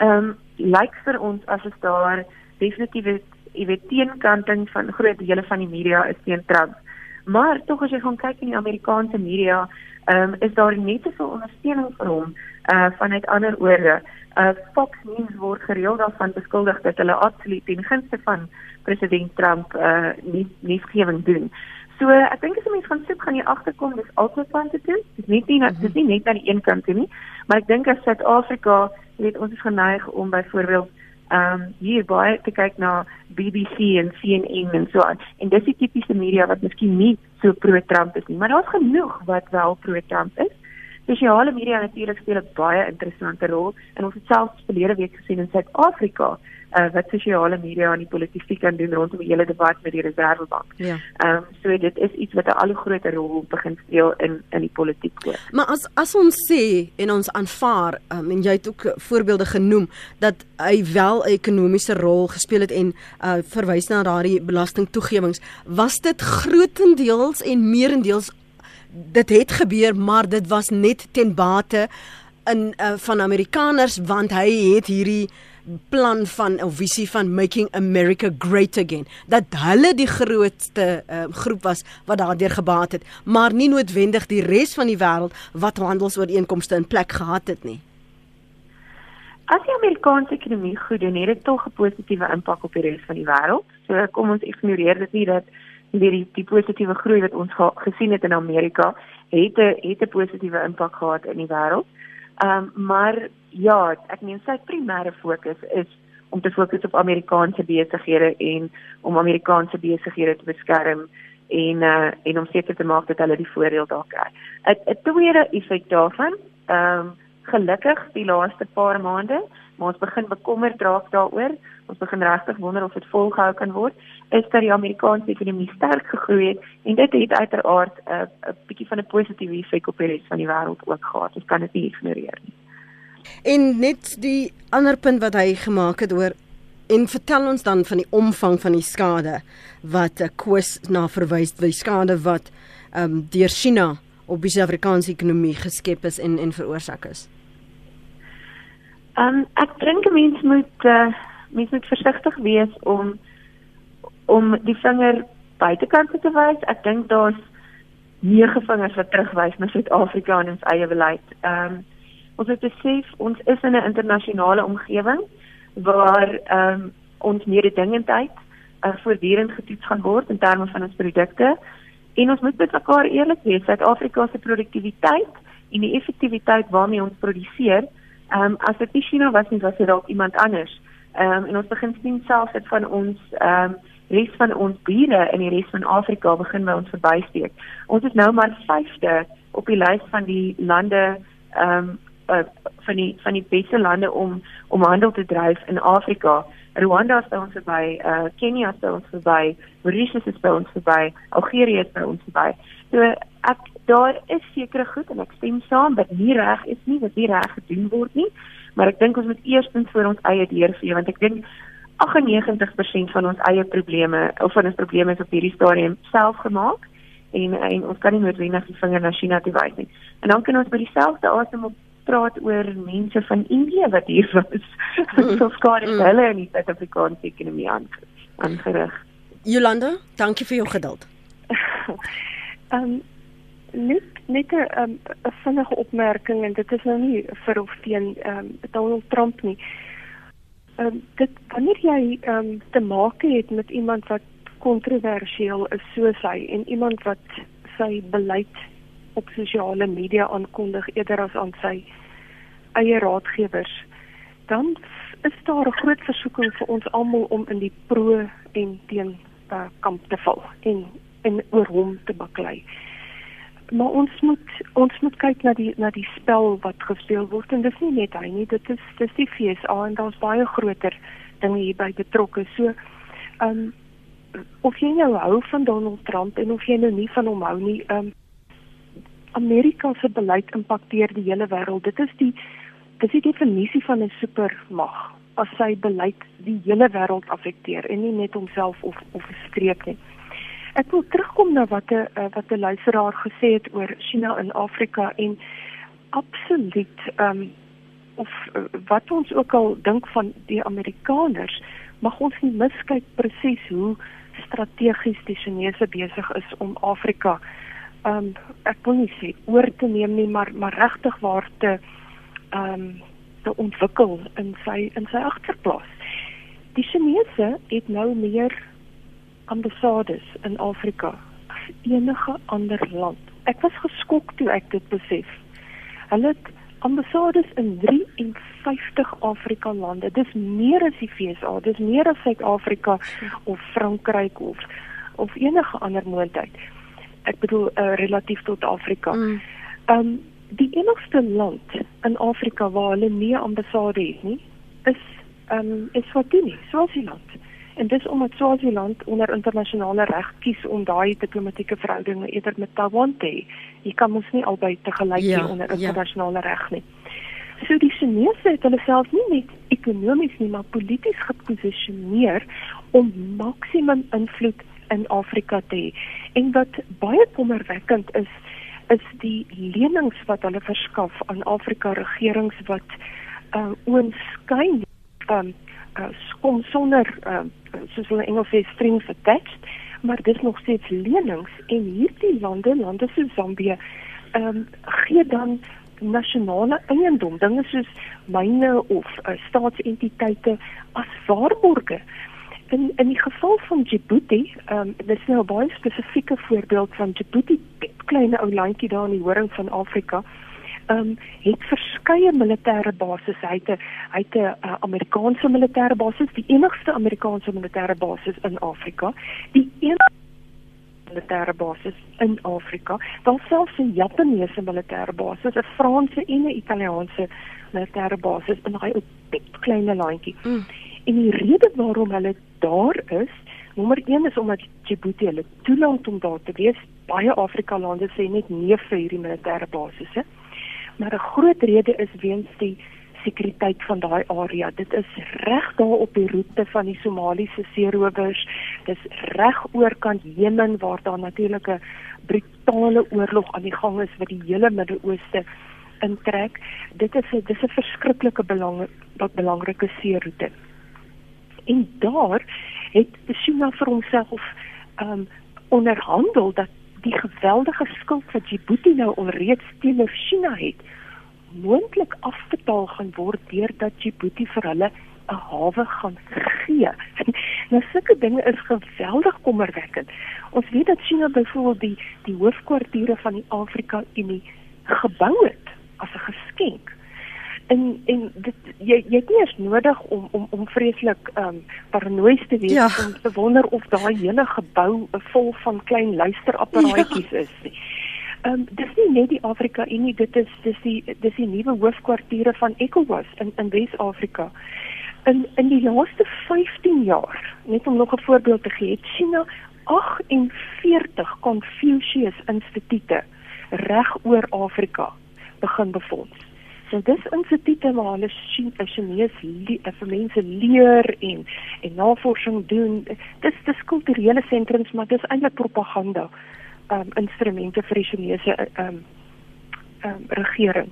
ehm um, lyk vir ons asof daar definitief weet teenkanting van groot dele van die media is teen Trump. Maar tog as jy gaan kyk in die Amerikaanse media, ehm um, is daar net te veel ondersteuning vir hom uh vanuit ander oorde. Uh Fox News word gereeld daarvan beskuldig dat hulle absoluut teen gunste van president Trump uh nie nie skewing doen. So ek dink as jy mens gaan soek gaan jy agterkom dis altyd van te doen. Dis nie net dis nie net aan die een kant nie, maar ek dink as Suid-Afrika weet ons is geneig om byvoorbeeld ehm um, hier baie te kyk na BBC en CNN en so aan. En dis die tipiese media wat miskien nie so pro-Trump is nie, maar daar's genoeg wat wel pro-Trump is. Sosiale media natuurlik speel 'n baie interessante rol en ons het selfs verlede week gesien in Suid-Afrika uh, wat sosiale media en die politiek kan doen rondom die hele debat met die Reservebank. Ja. Ehm um, so dit is iets wat 'n al hoe groter rol begin speel in in die politiek ook. Maar as as ons sê en ons aanvaar um, en jy het ook voorbeelde genoem dat hy wel 'n ekonomiese rol gespeel het en uh, verwys na daardie belastingtoegewings, was dit grootendeels en meerendeels dit het gebeur, maar dit was net ten bate in uh, van Amerikaners want hy het hierdie plan van 'n visie van making America great again dat hulle die grootste uh, groep was wat daardeur gebaat het maar nie noodwendig die res van die wêreld wat handelsooreenkomste in plek gehad het nie As die Amerikaanse ekonomie goed doen, het dit tog 'n positiewe impak op die res van die wêreld. So kom ons ignoreer dit nie dat hierdie die positiewe groei wat ons gesien het in Amerika het 'n het 'n positiewe impak gehad in die wêreld. Ehm um, maar ja, ek meen sy primêre fokus is om te fokus op Amerikaanse besighede en om Amerikaanse besighede te beskerm en uh, en om seker te maak dat hulle die voordeel daar kry. 'n tweede effek daarvan, ehm um, gelukkig die laaste paar maande, maar ons begin bekommerd raak daaroor. Ons begin regtig wonder of dit volgehou kan word. Is dat die Amerikaanse ekonomie sterk gegroei het en dit het uiteraard 'n uh, 'n bietjie van 'n positiewe effek op die res van die wêreld ook gehad. Ons kan dit nie ignoreer nie. En net die ander punt wat hy gemaak het oor en vertel ons dan van die omvang van die skade wat 'n kwes na verwys, die skade wat ehm um, deur China op die Suid-Afrikaanse ekonomie geskep is en en veroorsaak is. Um ek dink 'n mens moet uh, mens moet versigtig wees om om die vinger buitekant te wys. Ek dink daar's nege vingers wat terugwys na Suid-Afrika en ons eie beleid. Um ons moet besef ons is in 'n internasionale omgewing waar um ons mededingendheid uh, voortdurend getoets gaan word in terme van ons produkte en ons moet met mekaar eerlik wees. Suid-Afrika se produktiwiteit en die effektiwiteit waarmee ons produseer Ehm um, as dit nie China was nie, was dit dalk iemand anders. Ehm um, en ons begin sien selfs dit van ons ehm um, res van ons bure in die res van Afrika begin by ons verbysteek. Ons is nou maar 5de op die lys van die lande ehm um, uh, van die van die beste lande om om handel te dryf in Afrika. Rwanda is by ons verby, uh Kenia is by ons verby, Mauritius is by ons verby, Algerië is by ons verby. So ek daar is sekere goed en ek stem saam dat nie reg is nie, wat nie reg gedoen word nie, maar ek dink ons moet eerstens vir ons eie deur vee want ek dink 98% van ons eie probleme of van ons probleme is op hierdie stadium self gemaak en, en ons kan nie noodwendig die vinger na China toe wys nie. En dan kan ons by dieselfde asem op praat oor mense van Indië wat hier was. Mm. so skare mm. hulle in die Suid-Afrikaanse ekonomie aangerig. Jolanda, dankie vir jou geduld. Ehm um, net net 'n um, vinnige opmerking en dit is nou nie vir of teen ehm um, Donald Trump nie. Ehm um, dit wanneer jy ehm um, te maak het met iemand wat kontroversieel is soos hy en iemand wat sy beleid op sosiale media aankondig eerder as aan sy eie raadgewers, dan is daar 'n groot versoeking vir ons almal om in die pro en teen uh, kamp te val en en oor hom te baklei. Maar ons moet ons moet kyk na die na die spel wat gespeel word en dis nie net hy nie dit is dis die FSA en daar's baie groter dinge hierby betrokke. So um of jy nou hou van Donald Trump en of jy nou nie van hom hou nie um Amerika se beleid impakteer die hele wêreld. Dit is die dis die definisie van 'n supermag as sy beleid die hele wêreld affekteer en nie net homself of of 'n streek nie. Ek wil terugkom na wat 'n uh, wat 'n luisteraar gesê het oor China in Afrika en absoluut ehm um, of uh, wat ons ook al dink van die Amerikaners, mag ons nie miskyk presies hoe strategies die Chinese besig is om Afrika ehm um, ek wil nie sê oor te neem nie, maar maar regtig waar te ehm um, te ontwikkel in sy in sy agterplaas. Die Chinese het nou meer ambassades in Afrika as enige ander land. Ek was geskok toe ek dit besef. Hulle het ambassades in 53 Afrika lande. Dis meer as die FSA, dis meer as Suid-Afrika of Frankryk of of enige ander moontlik. Ek bedoel uh, relatief tot Afrika. Mm. Um die enigste land in Afrika waar hulle nie ambassade het nie, is ehm um, Eswatini, Swaziland. En dis omdat Swaziland onder internasionale reg kies om daai diplomatieke verhoudinge eerder met Taiwan te hê. Jy kan mos nie albei te gelyk hê ja, onder ja. internasionale ja. reg nie. So die Chinese het hulle self nie net ekonomies nie, maar polities geposisioneer om maksimum invloed in Afrika te hê. En wat baie kommerwekkend is, is die lenings wat hulle verskaf aan Afrika regerings wat uh oënskyn um uh, kom sonder uh, soos hulle Engels sê strings attached, maar dis nog steeds lenings en hierdie lande, lande soos Zambië, um, gee dan nasionale eiendom, dinge soos myne of uh, staatsentiteite as waarborge. In in die geval van Djibouti, ehm um, dis nou 'n baie spesifieke voorbeeld van Djibouti, klein ou landjie daar in die horing van Afrika. Ehm um, het verskeie militêre bases. Hy het 'n hy het 'n uh, Amerikaanse militêre basis, die enigste Amerikaanse militêre basis in Afrika. Die enigste militêre basis in Afrika. Daar selfs 'n Japaneese militêre basis, 'n Franse en 'n Italiaanse militêre basis in daai klein landjie. Mm. En die rede waarom hulle daar is, nommer 1 is omdat Djibouti hulle toelaat om daar te wees. Baie Afrika lande sê net nee vir hierdie militêre basisse. Maar 'n groot rede is weens die sekuriteit van daai area. Dit is reg daar op die roete van die Somaliese seerowers. Dis reg oorkant Jemen waar daar natuurlik 'n brutale oorlog aan die gang is wat die hele Midde-Ooste intrek. Dit is 'n dis 'n verskriklike belang belangrike seeroete en daar het China vir homself um onderhandel dat die geweldige skuld wat Djibouti nou alreeds teenoor China het moontlik afbetaal gaan word deurdat Djibouti vir hulle 'n hawe gaan gee. nou sulke dinge is geweldig kommerwekkend. Ons weet dat China byvoorbeeld die die hoofkwartiere van die Afrika Unie gebou het as 'n geskenk en en dit jy jy het nie eens nodig om om om vreeslik ehm um, paranoïes te wees ja. om te wonder of daai hele gebou vol van klein luisterapparaatjies ja. is nie. Ehm um, dis nie net die Afrika Unie dit is dis die dis die nuwe hoofkwartiere van ECOWAS in in Wes-Afrika. In in die laaste 15 jaar, net om nog 'n voorbeeld te gee, het China 48 Confucius Institute reg oor Afrika begin befonds. So dis instituie waar hulle sien as Chinese vir mense leer en en navorsing doen. Dis dis kulturele sentrums, maar dis eintlik propaganda um instrumente vir die Chinese um um regering.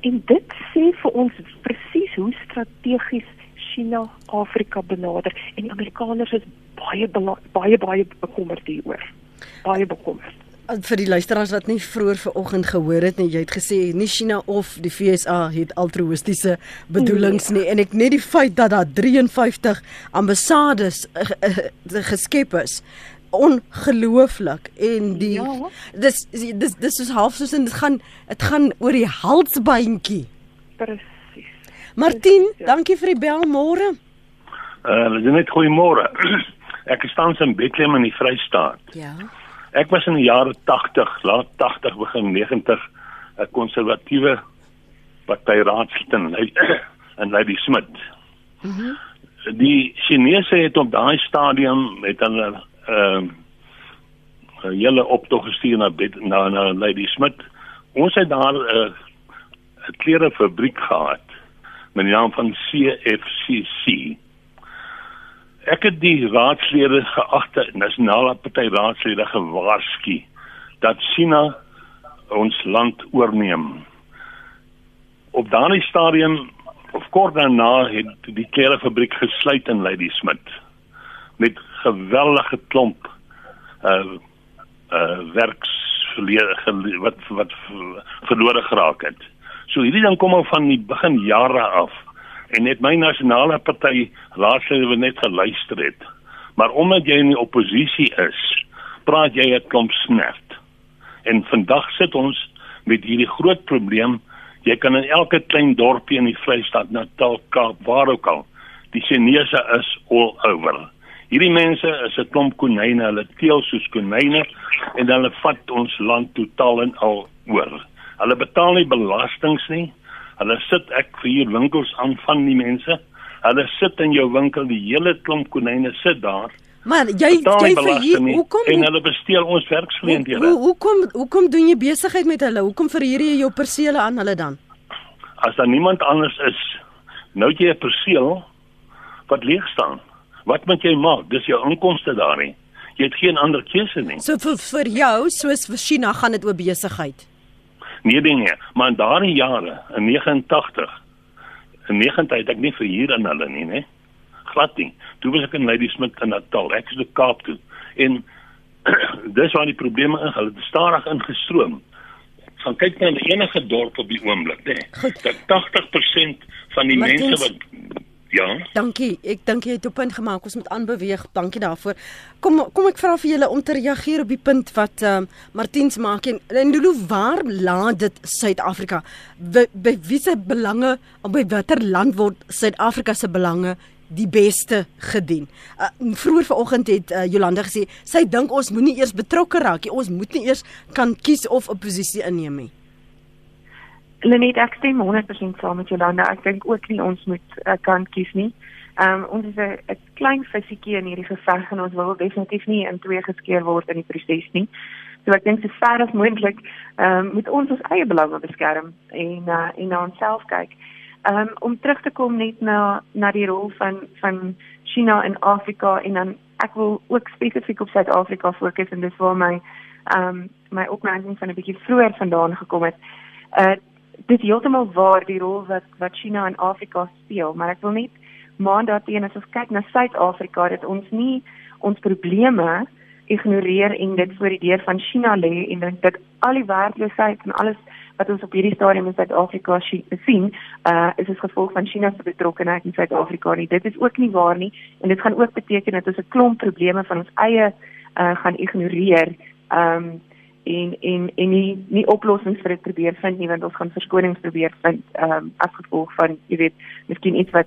En dit sê vir ons presies hoe strategies China Afrika benader en Amerikaners is baie baie baie bekommerd hieroor. Baie bekommerd vir die luisteraars wat nie vroeër vanoggend gehoor het nie, jy het gesê nie China of die FSA het altruïstiese bedoelings nee. nie. En ek net die feit dat daar 53 ambassades uh, uh, geskep is ongelooflik. En die ja. dis dis dis is half soos en dit gaan dit gaan oor die halsbeentjie presies Martin ja. dankie vir die bel môre. Uh net goeiemôre. Ek staan in Bethlehem in die Vrystaat. Ja Ek was in die jare 80, laat 80 begin 90 'n konservatiewe party raadslid in in Lady Smith. Mm die Chinese het op daai stadium met hulle ehm uh, hele optog gestuur na na na Lady Smith. Ons het daar 'n uh, klerefabriek gehad met die naam van CFCC ek het die raadslede geagte nasionale party raadslede gewaarsku dat China ons land oorneem. Op daardie stadium of kort daarna het die klerefabriek gesluit in Ladysmith met geweldige klomp uh uh werks wat wat verlore geraak het. So hierdie ding kom al van die begin jare af en net my nasionale party raadslede net geluister het. Maar omdat jy in die oppositie is, praat jy 'n klomp snert. En vandag sit ons met hierdie groot probleem. Jy kan in elke klein dorpie in die Vrystaat, Natal, Kaap, waar ook al, die Chinese is all over. Hierdie mense is 'n klomp konyne, hulle teel soos konyne en hulle vat ons land totaal en al oor. Hulle betaal nie belastings nie. Hulle sit ek vir hier winkels aan van die mense. Hulle sit in jou winkel, die hele klomp konyne sit daar. Maar jy jy verhuur hoekom en hulle besteel ons werksgeleenthede. Hoe hoekom hoekom doen jy besigheid met hulle? Hoekom verhuur jy jou persele aan hulle dan? As daar niemand anders is, nou jy 'n perseel wat leeg staan. Wat moet jy maak? Dis jou inkomste daarin. Jy het geen ander keuse nie. So vir vir jou, soos vir China gaan dit oor besigheid. Nee dinge, maar in daardie jare, in 89, in 90 het ek nie verhuur aan hulle nie, né? Glad nie. Toe was ek in Ladysmith in Natal. Ek is die Kaap toe. En dis waar die probleme in, hulle het stadig ingestroom. Gaan kyk na enige dorp op die oomblik, né? Dat 80% van die Martins, mense wat Ja. Dankie. Ek dink jy het op punt gemaak. Ons moet aanbeweeg. Dankie daarvoor. Kom kom ek vra vir julle om te reageer op die punt wat ehm uh, Martiens maak en Lulu waar laat dit Suid-Afrika? By, by wie se belange by watter land word Suid-Afrika se belange die beste gedien. Uh, vroeër vanoggend het uh, Jolanda gesê sy dink ons moenie eers betrokke raak nie. Ons moet nie eers kan kies of 'n posisie inneem nie. Lenet ek stem 100% saam met Jolanda. Ek dink ook nie ons moet uh, kant kies nie. Ehm um, ons is 'n klein visiekie in hierdie geveg en ons wil definitief nie in twee geskeur word in die proses nie. So ek dink so ver as moontlik ehm um, moet ons ons eie belange beskerm en uh, en na onsself kyk. Um, om terug te kom net na na die rol van van China in Afrika en dan ek wil ook spesifiek op Suid-Afrika fokus en dis waar my ehm um, my opmerking van 'n bietjie vroeër vandaan gekom het. Uh dit heeltemal waar die rol wat wat China in Afrika speel, maar ek wil net maandag teen as ons kyk na Suid-Afrika dat ons nie ons probleme ignoreer en dit voor die deur van China lê en dink dat al die werkloosheid en alles wat ons op hierdie stadium in Suid-Afrika sien, uh is as gevolg van China se betrokkeheid in Suid-Afrika nie. Dit is ook nie waar nie en dit gaan ook beteken dat ons 'n klomp probleme van ons eie uh gaan ignoreer. Um en en en nie nie oplossings vir dit probeer vind nie want ons gaan verskonings probeer vind um as gevolg van jy weet miskien iets wat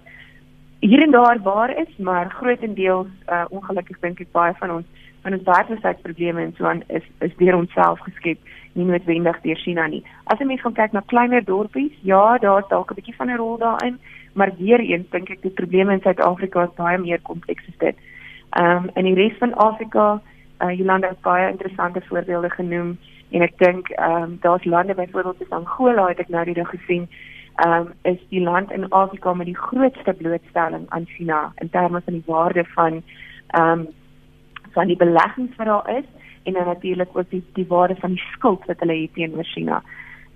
hier en daar waar is maar grootendeels uh ongelukkig dink ek baie van ons van ons werkloosheidsprobleme en so aan is is deur onsself geskep nie noodwendig deur China nie. As 'n mens gaan kyk na kleiner dorpies, ja, daar's dalk 'n bietjie van 'n rol daarin, maar weer eens dink ek die probleme in Suid-Afrika is baie meer kompleks as dit. Ehm um, in die res van Afrika, uh, Jolanda het baie interessante voorbeelde genoem en ek dink ehm um, daar's lande byvoorbeeld soos Angola het ek nou die dag gesien, ehm um, is die land in Afrika met die grootste blootstelling aan China in terme van die waarde van ehm um, van die beleggings wat daar is en dan natuurlik ook die die waarde van die skuld wat hulle het teenoor China.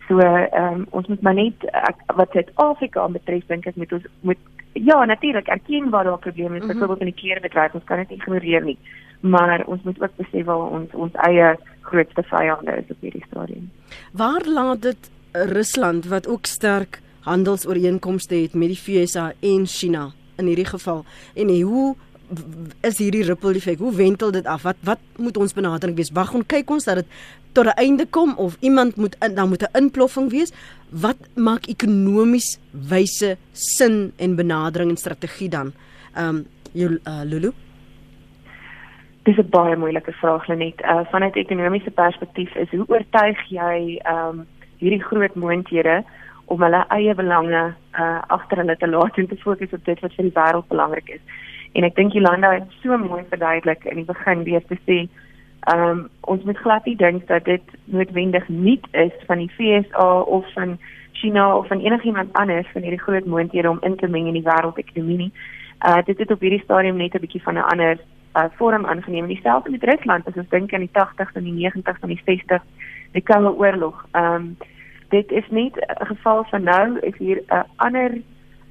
So ehm um, ons moet maar net ek, wat Suid-Afrika betref dink ek moet ons moet ja natuurlik erken waar daar probleme is, mm -hmm. byvoorbeeld in die klerebedryf, ons kan dit ignoreer nie. Maar ons moet ook besef waar ons ons eie grootste vyande is op hierdie stadium. Waar laat dit Rusland wat ook sterk handelsooreenkomste het met die VSA en China in hierdie geval en hoe is hierdie ripple effek? Hoe wentel dit af? Wat wat moet ons benadering wees? Wag ons kyk ons dat dit tot 'n einde kom of iemand moet in, dan moet 'n inploffing wees. Wat maak ekonomies wyse sin en benadering en strategie dan? Ehm um, jou uh, Lulu Dis 'n baie moeilike vraag net. Uh vanuit ekonomiese perspektief is hoe oortuig jy ehm um, hierdie groot moonthede om hulle eie belange uh agter hulle te laat en te fokus op dit wat vir die wêreld belangrik is? En ek dink Jolanda het so mooi verduidelik in die begin weer te sê, ehm um, ons moet glad nie dink dat dit noodwendig nie is van die FSA of van China of van enigiemand anders van hierdie groot moontlikhede om in te meng in die wêreldekonomie nie. Uh dit het op hierdie stadium net 'n bietjie van 'n ander uh vorm aangeneem. Dieselfde met Rusland, as ons dink aan die 80s en die 90s en die 60s, die Koue Oorlog. Ehm um, dit is nie 'n geval van nou is hier 'n ander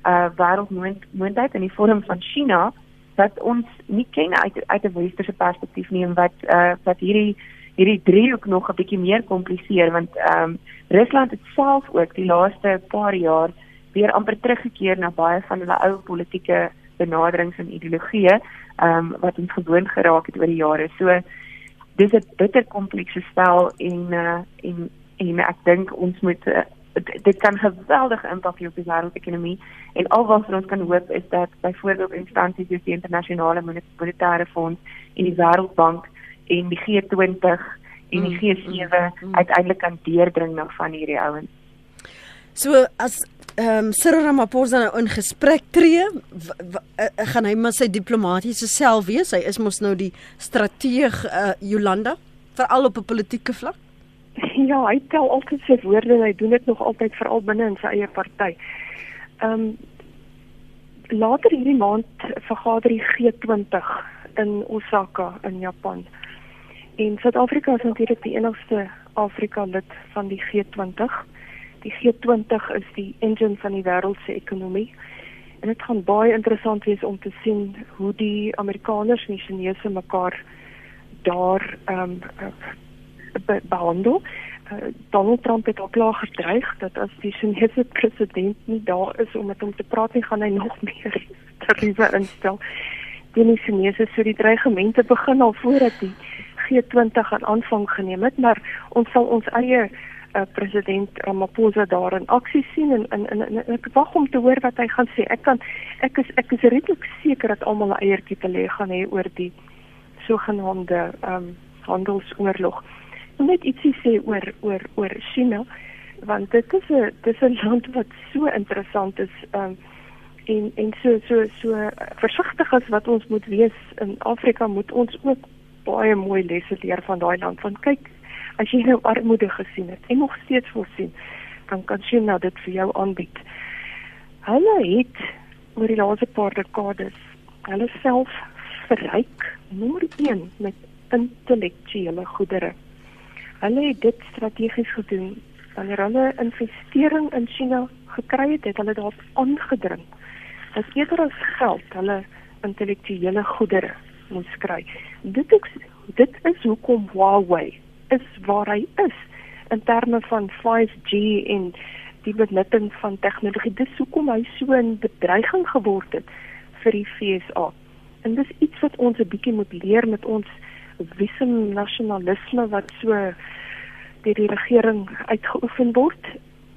uh wêreldmoontlikheid in die vorm van China wat ons nie ken uit uit 'n westerse perspektief nie en wat uh wat hierdie hierdie driehoek nog 'n bietjie meer kompliseer want ehm um, Rusland het self ook die laaste paar jaar weer amper teruggekeer na baie van hulle ou politieke benaderings en ideologieë ehm um, wat ons gewoon geraak het oor die jare. So dis 'n bitter komplekse spel en uh en en ek dink ons moet uh, dit kan geweldige impak hê op die wêreldekonomie en al wat ons kan hoop is dat byvoorbeeld instansies soos die internasionale monetaire fonds en die wêreldbank en die G20 en die mm, G7 mm, mm. uiteindelik kan deurdring na van hierdie ouens. So as ehm um, Cyril Ramaphosa nou in gesprek tree, w, w, uh, gaan hy maar sy diplomatisiese self wees. Hy is mos nou die strateeg uh, Jolanda veral op 'n politieke vlak. Ja, hy tel altyd sy woorde en hy doen dit nog altyd veral binne in sy eie party. Ehm um, later hierdie maand vergader die G20 in Osaka in Japan. En Suid-Afrika is natuurlik die enigste Afrika lid van die G20. Die G20 is die engine van die wêreld se ekonomie. En dit gaan baie interessant wees om te sien hoe die Amerikaners en die Chinese mekaar daar ehm um, be behandel. Uh, Donald Trump het al klaar gedreig dat as die Chinese president nie daar is om met hom te praat nie, gaan hy nog meer tariewe instel. Die Chinese so die dreigemente begin al voordat die G20 aan aanvang geneem het, maar ons sal ons eie uh, president Ramaphosa daar in aksie sien en en, en, en ek wag om te hoor wat hy gaan sê. Ek kan ek is ek is redelik seker dat almal 'n eiertjie te lê gaan hê oor die sogenaamde ehm um, handelsoorlog. Net ietsie sê oor oor oor China want dit is 'n dis 'n land wat so interessant is ehm um, en en so so so versigtig as wat ons moet wees in Afrika moet ons ook baie mooi lesse leer van daai land. Want kyk, as jy nou armoede gesien het en nog steeds wil sien, dan kan jy nou dit vir jou aanbied. Hulle het oor die laaste paar dekades hulle self verryk, nommer 1 met intellektuele goedere. Hulle het dit strategies gedoen. Wanneer hulle investering in China gekry het, het hulle daarop aangedring. Dat eerder as geld, hulle intellektuele goedere moet kry. Dit is dit is hoekom Huawei is waar hy is in terme van 5G en die benutting van tegnologie. Dis hoekom hy so 'n bedreiging geword het vir die FSA. En dis iets wat ons 'n bietjie moet leer met ons wissem nasionalisme wat so deur die regering uitgeoefen word.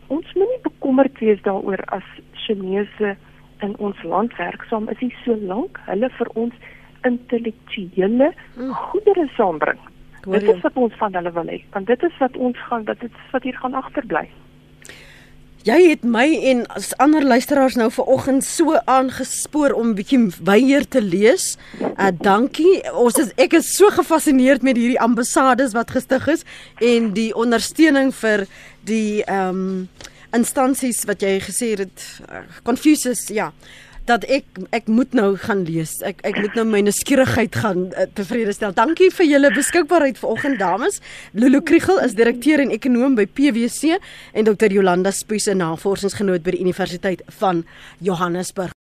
Ons moenie bekommerd wees daaroor as Chinese in ons land werksaam is, is so lank hulle vir ons intellektuele hmm. goedere saambring. Dit is wat ons van hulle wil hê, want dit is wat ons gaan dat dit wat hier gaan agterbly. Jy het my en as ander luisteraars nou vanoggend so aangespoor om bietjie weier te lees. Uh dankie. Ons is ek is so gefassineerd met hierdie ambassades wat gestig is en die ondersteuning vir die ehm um, instansies wat jy gesê het uh, Confucius ja dat ek ek moet nou gaan lees. Ek ek moet nou my nuuskierigheid gaan uh, tevrede stel. Dankie vir julle beskikbaarheid vanoggend dames. Lulu Kriegel is direkteur en ekonom by PwC en Dr Jolanda Spies 'n navorsingsgenoot by die Universiteit van Johannesburg.